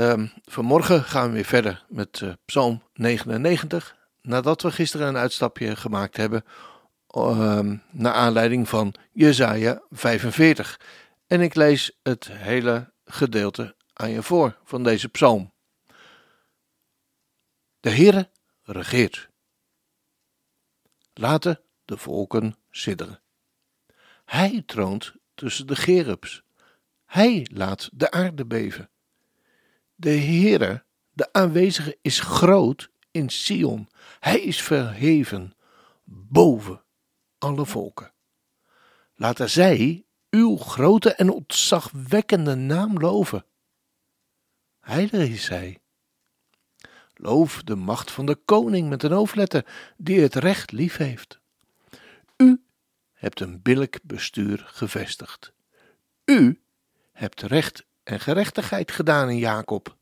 Um, vanmorgen gaan we weer verder met uh, Psalm 99. Nadat we gisteren een uitstapje gemaakt hebben um, naar aanleiding van Jesaja 45. En ik lees het hele gedeelte aan je voor van deze psalm. De Heere regeert. Laten de volken sidderen. Hij troont tussen de gerubs. Hij laat de aarde beven. De Heere, de aanwezige, is groot in Sion. Hij is verheven boven alle volken. Laten zij uw grote en ontzagwekkende naam loven. Heilig is hij. Loof de macht van de koning met een hoofdletter die het recht lief heeft. U hebt een billijk bestuur gevestigd. U hebt recht en gerechtigheid gedaan in Jacob.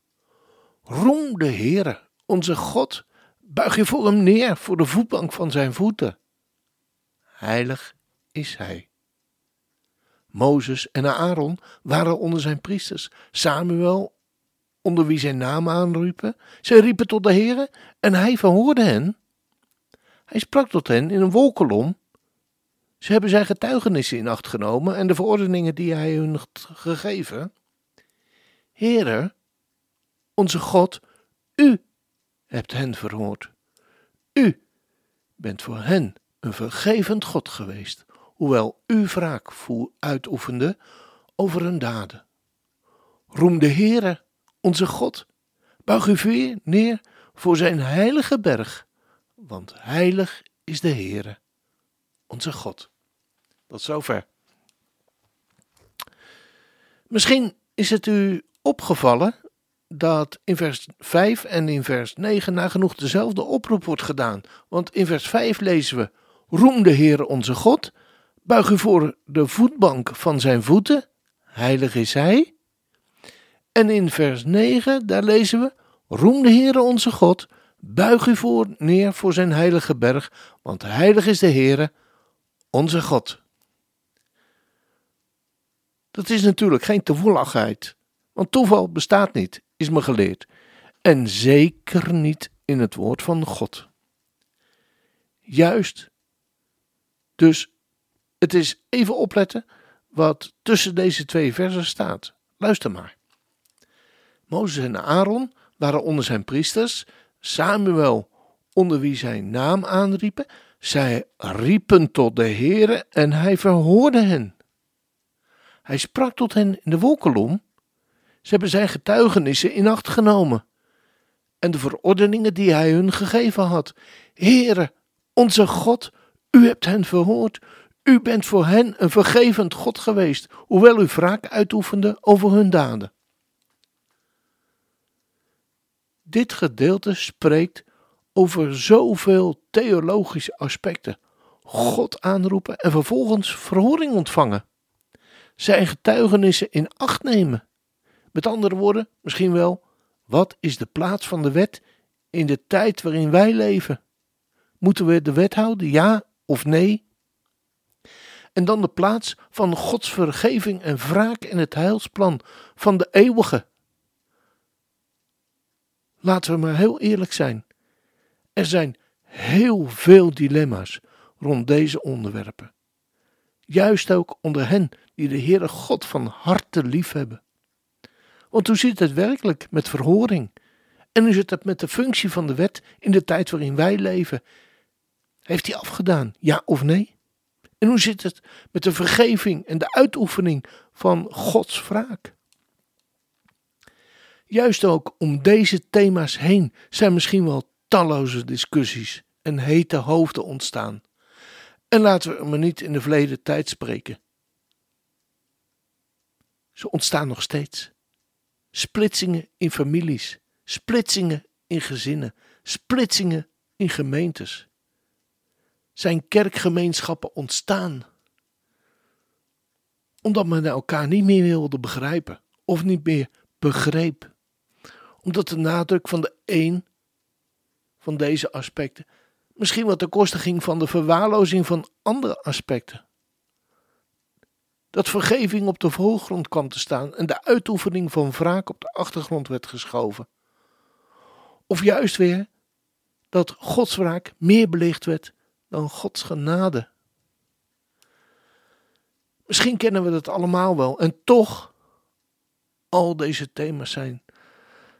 Roem de Heere, onze God, buig je voor hem neer voor de voetbank van zijn voeten. Heilig is hij. Mozes en Aaron waren onder zijn priesters. Samuel, onder wie zijn naam aanriepen. Zij riepen tot de Heere en hij verhoorde hen. Hij sprak tot hen in een wolkolom. Ze hebben zijn getuigenissen in acht genomen en de verordeningen die hij hun had gegeven. Heere, onze God, u hebt hen verhoord. U bent voor hen een vergevend God geweest, hoewel u wraak uitoefende over hun daden. Roem de Heere, onze God, buig u weer neer voor zijn heilige berg, want heilig is de Heere, onze God. Tot zover. Misschien is het u opgevallen dat in vers 5 en in vers 9 nagenoeg dezelfde oproep wordt gedaan. Want in vers 5 lezen we: Roem de Heer onze God, buig u voor de voetbank van zijn voeten, heilig is hij. En in vers 9, daar lezen we: Roem de Heer onze God, buig u voor neer voor zijn heilige berg, want heilig is de Heer onze God. Dat is natuurlijk geen toevalligheid, want toeval bestaat niet, is me geleerd. En zeker niet in het woord van God. Juist. Dus het is even opletten wat tussen deze twee versen staat. Luister maar. Mozes en Aaron waren onder zijn priesters, Samuel onder wie zijn naam aanriepen. Zij riepen tot de Heere en hij verhoorde hen. Hij sprak tot hen in de wolkolom. Ze hebben zijn getuigenissen in acht genomen. En de verordeningen die hij hun gegeven had. Heere, onze God, u hebt hen verhoord. U bent voor hen een vergevend God geweest, hoewel u wraak uitoefende over hun daden. Dit gedeelte spreekt over zoveel theologische aspecten. God aanroepen en vervolgens verhoring ontvangen zijn getuigenissen in acht nemen. Met andere woorden, misschien wel, wat is de plaats van de wet in de tijd waarin wij leven? Moeten we de wet houden, ja of nee? En dan de plaats van Gods vergeving en wraak in het heilsplan van de eeuwige. Laten we maar heel eerlijk zijn. Er zijn heel veel dilemma's rond deze onderwerpen. Juist ook onder hen die de Heere God van harte lief hebben. Want hoe zit het werkelijk met verhoring? En hoe zit het met de functie van de wet in de tijd waarin wij leven? Heeft hij afgedaan, ja of nee? En hoe zit het met de vergeving en de uitoefening van Gods wraak? Juist ook om deze thema's heen zijn misschien wel talloze discussies en hete hoofden ontstaan. En laten we maar niet in de verleden tijd spreken. Ze ontstaan nog steeds. Splitsingen in families, splitsingen in gezinnen, splitsingen in gemeentes. Zijn kerkgemeenschappen ontstaan omdat men elkaar niet meer wilde begrijpen of niet meer begreep. Omdat de nadruk van de een van deze aspecten misschien wat ten koste ging van de verwaarlozing van andere aspecten. Dat vergeving op de voorgrond kwam te staan en de uitoefening van wraak op de achtergrond werd geschoven. Of juist weer dat Gods wraak meer belicht werd dan Gods genade. Misschien kennen we dat allemaal wel en toch, al deze thema's zijn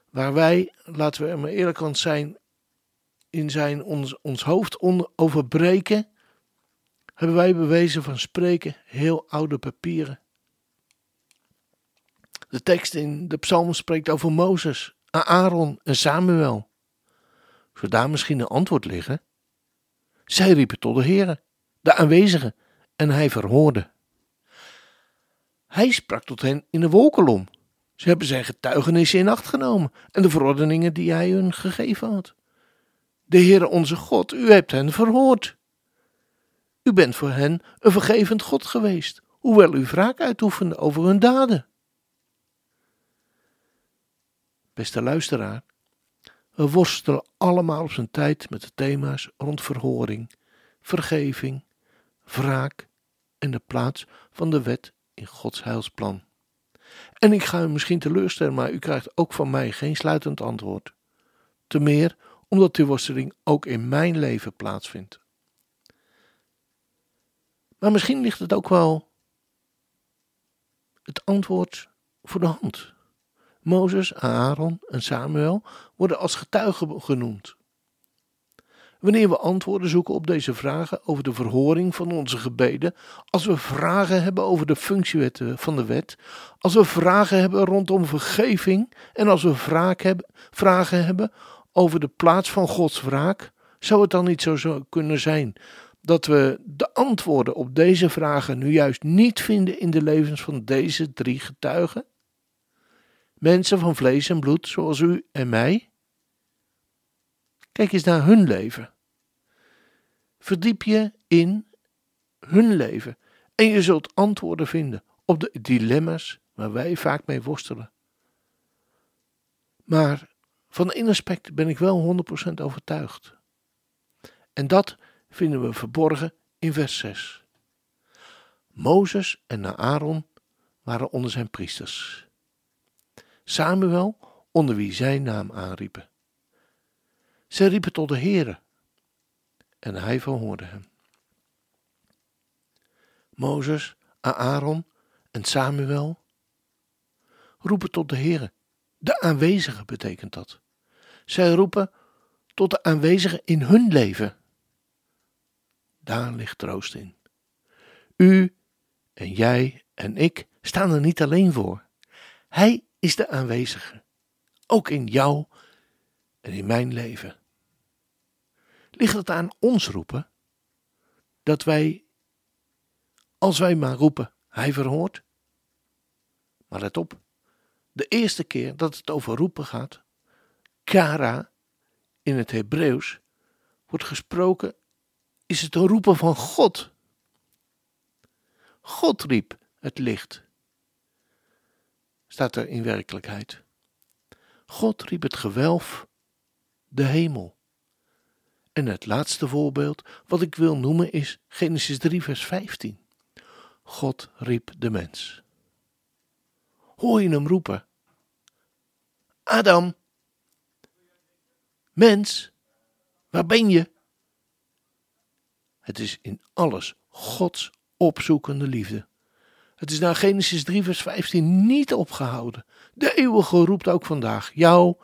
waar wij, laten we er maar eerlijk aan zijn, in zijn ons, ons hoofd onder, over breken, hebben wij bewezen van spreken heel oude papieren. De tekst in de psalm spreekt over Mozes, Aaron en Samuel. Zou daar misschien een antwoord liggen? Zij riepen tot de Heere, de aanwezigen, en hij verhoorde. Hij sprak tot hen in de wolkolom. Ze hebben zijn getuigenissen in acht genomen en de verordeningen die hij hun gegeven had. De Heere onze God, u hebt hen verhoord. U bent voor hen een vergevend God geweest, hoewel u wraak uitoefende over hun daden. Beste luisteraar, we worstelen allemaal op zijn tijd met de thema's rond verhoring, vergeving, wraak en de plaats van de wet in Gods heilsplan. En ik ga u misschien teleurstellen, maar u krijgt ook van mij geen sluitend antwoord. Te meer omdat die worsteling ook in mijn leven plaatsvindt. Maar misschien ligt het ook wel het antwoord voor de hand. Mozes, Aaron en Samuel worden als getuigen genoemd. Wanneer we antwoorden zoeken op deze vragen over de verhoring van onze gebeden, als we vragen hebben over de functiewetten van de wet, als we vragen hebben rondom vergeving en als we vragen hebben over de plaats van Gods wraak, zou het dan niet zo kunnen zijn dat we de antwoorden op deze vragen nu juist niet vinden in de levens van deze drie getuigen? Mensen van vlees en bloed, zoals u en mij? Kijk eens naar hun leven. Verdiep je in hun leven en je zult antwoorden vinden op de dilemma's waar wij vaak mee worstelen. Maar van één aspect ben ik wel 100% overtuigd. En dat vinden we verborgen in vers 6. Mozes en Aaron waren onder zijn priesters. Samuel onder wie zijn naam aanriepen. Zij riepen tot de Heere en hij verhoorde hem. Mozes, Aaron en Samuel roepen tot de Heere. De aanwezige betekent dat. Zij roepen tot de aanwezige in hun leven. Daar ligt troost in. U en jij en ik staan er niet alleen voor. Hij is de aanwezige, ook in jou en in mijn leven. Ligt het aan ons roepen dat wij, als wij maar roepen, hij verhoort? Maar let op, de eerste keer dat het over roepen gaat, kara in het Hebreeuws, wordt gesproken, is het een roepen van God. God riep het licht. Staat er in werkelijkheid. God riep het gewelf, de hemel. En het laatste voorbeeld wat ik wil noemen is Genesis 3, vers 15. God riep de mens. Hoor je hem roepen? Adam, mens, waar ben je? Het is in alles Gods opzoekende liefde. Het is na Genesis 3, vers 15 niet opgehouden. De eeuwige roept ook vandaag jou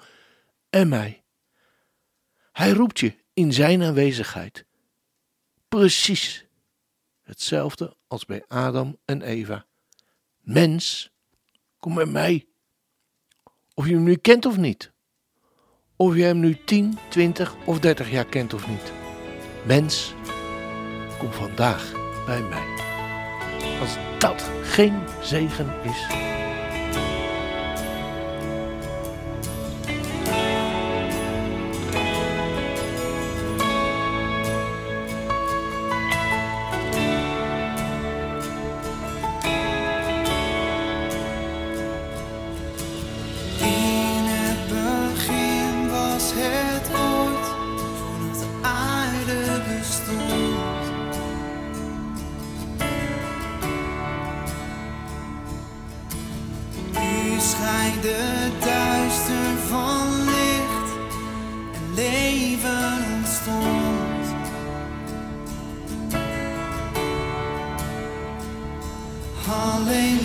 en mij. Hij roept je in zijn aanwezigheid. Precies hetzelfde als bij Adam en Eva. Mens, kom bij mij. Of je hem nu kent of niet. Of je hem nu 10, 20 of 30 jaar kent of niet. Mens, kom vandaag bij mij. Als dat geen zegen is. scheiden duister van licht en leven ontstond. Alleen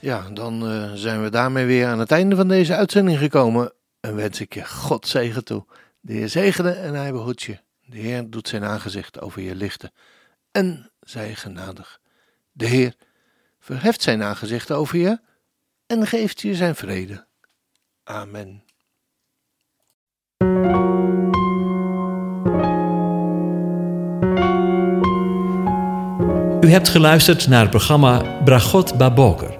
Ja, dan eh, zijn we daarmee weer aan het einde van deze uitzending gekomen. En wens ik je God zegen toe. De Heer zegene en hij behoedt je. De Heer doet zijn aangezicht over je lichten. En zij genadig. De Heer verheft zijn aangezicht over je en geeft je zijn vrede. Amen. U hebt geluisterd naar het programma Bragot Baboker.